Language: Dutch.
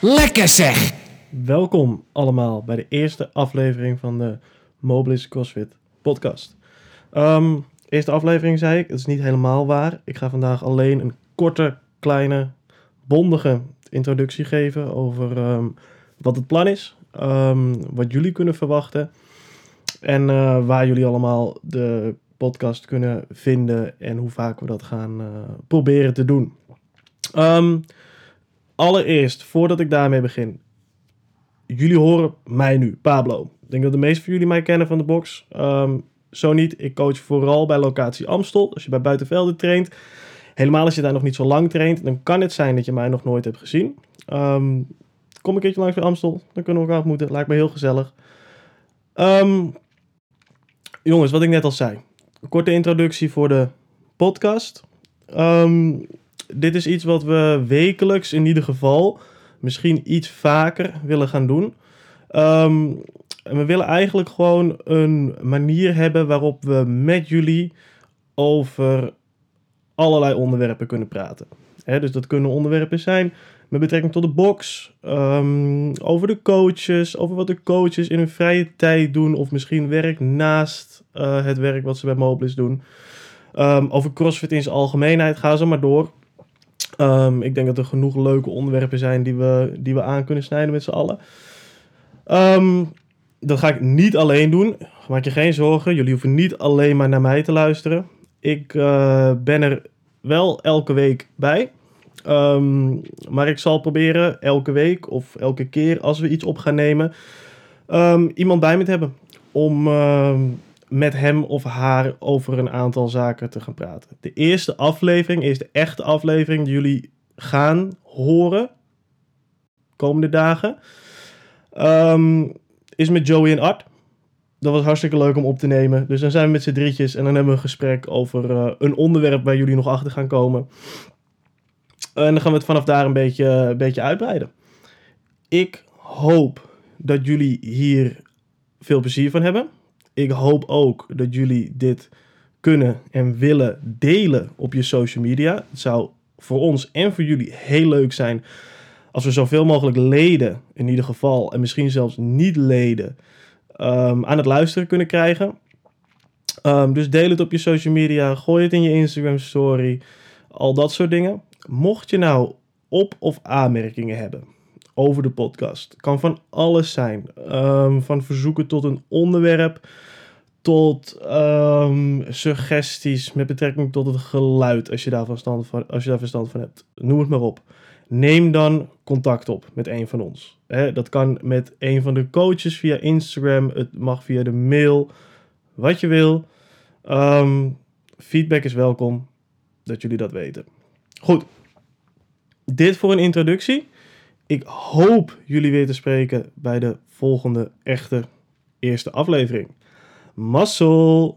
Lekker zeg! Welkom allemaal bij de eerste aflevering van de Mobilis CrossFit podcast. Ehm, eerste aflevering zei ik, het is niet helemaal waar. Ik ga vandaag alleen een korte, kleine, bondige introductie geven over ehm, wat het plan is, ehm, wat jullie kunnen verwachten en eh, waar jullie allemaal de podcast kunnen vinden en hoe vaak we dat gaan eh, proberen te doen. Allereerst, voordat ik daarmee begin, jullie horen mij nu, Pablo. Ik denk dat de meeste van jullie mij kennen van de box. Ehm, zo niet, ik coach vooral bij locatie Amstel. Als je bij buitenvelden traint, helemaal als je daar nog niet zo lang traint, dan kan het zijn dat je mij nog nooit hebt gezien. Ehm, kom een keertje langs bij Amstel, dan kunnen we elkaar ontmoeten. Lijkt me heel gezellig. Ehm, jongens, wat ik net al zei. Een korte introductie voor de podcast. Ehm, dit is iets wat we wekelijks in ieder geval, misschien iets vaker willen gaan doen. En we willen eigenlijk gewoon een manier hebben waarop we met jullie over allerlei onderwerpen kunnen praten. Dus dat kunnen onderwerpen zijn met betrekking tot de box, ehm, over de coaches, over wat de coaches in hun vrije tijd doen of misschien werk naast eh, het werk wat ze bij Mobilis doen. Ehm, over CrossFit in zijn algemeenheid, ga zo maar door. Ehm, ik denk dat er genoeg leuke onderwerpen zijn die we, die we aan kunnen snijden met z'n allen. Ehm, dat ga ik niet alleen doen. Maak je geen zorgen. Jullie hoeven niet alleen maar naar mij te luisteren. Ik eh, ben er wel elke week bij. Ehm, maar ik zal proberen elke week of elke keer als we iets op gaan nemen, iemand bij me te hebben. Om met hem of haar over een aantal zaken te gaan praten. De eerste aflevering is de echte aflevering die jullie gaan horen komende dagen. Ehm, is met Joey en Art. Dat was hartstikke leuk om op te nemen. Dus dan zijn we met z'n drietjes en dan hebben we een gesprek over eh, een onderwerp waar jullie nog achter gaan komen. En dan gaan we het vanaf daar een beetje, een beetje uitbreiden. Ik hoop dat jullie hier veel plezier van hebben. Ik hoop ook dat jullie dit kunnen en willen delen op je social media. Het zou voor ons en voor jullie heel leuk zijn als we zoveel mogelijk leden, in ieder geval, en misschien zelfs niet leden, um, aan het luisteren kunnen krijgen. Um, dus deel het op je social media, gooi het in je Instagram story, al dat soort dingen. Mocht je nou op- of aanmerkingen hebben over de podcast, kan van alles zijn. Um, van verzoeken tot een onderwerp, tot suggesties met betrekking tot het geluid, als je, daar verstand van, als je daar verstand van hebt. Noem het maar op neem dan contact op met een van ons. dat kan met een van de coaches via Instagram, het mag via de mail, wat je wil. Ehm, feedback is welkom, dat jullie dat weten. Goed, dit voor een introductie. Ik hoop jullie weer te spreken bij de volgende echte eerste aflevering. Muscle!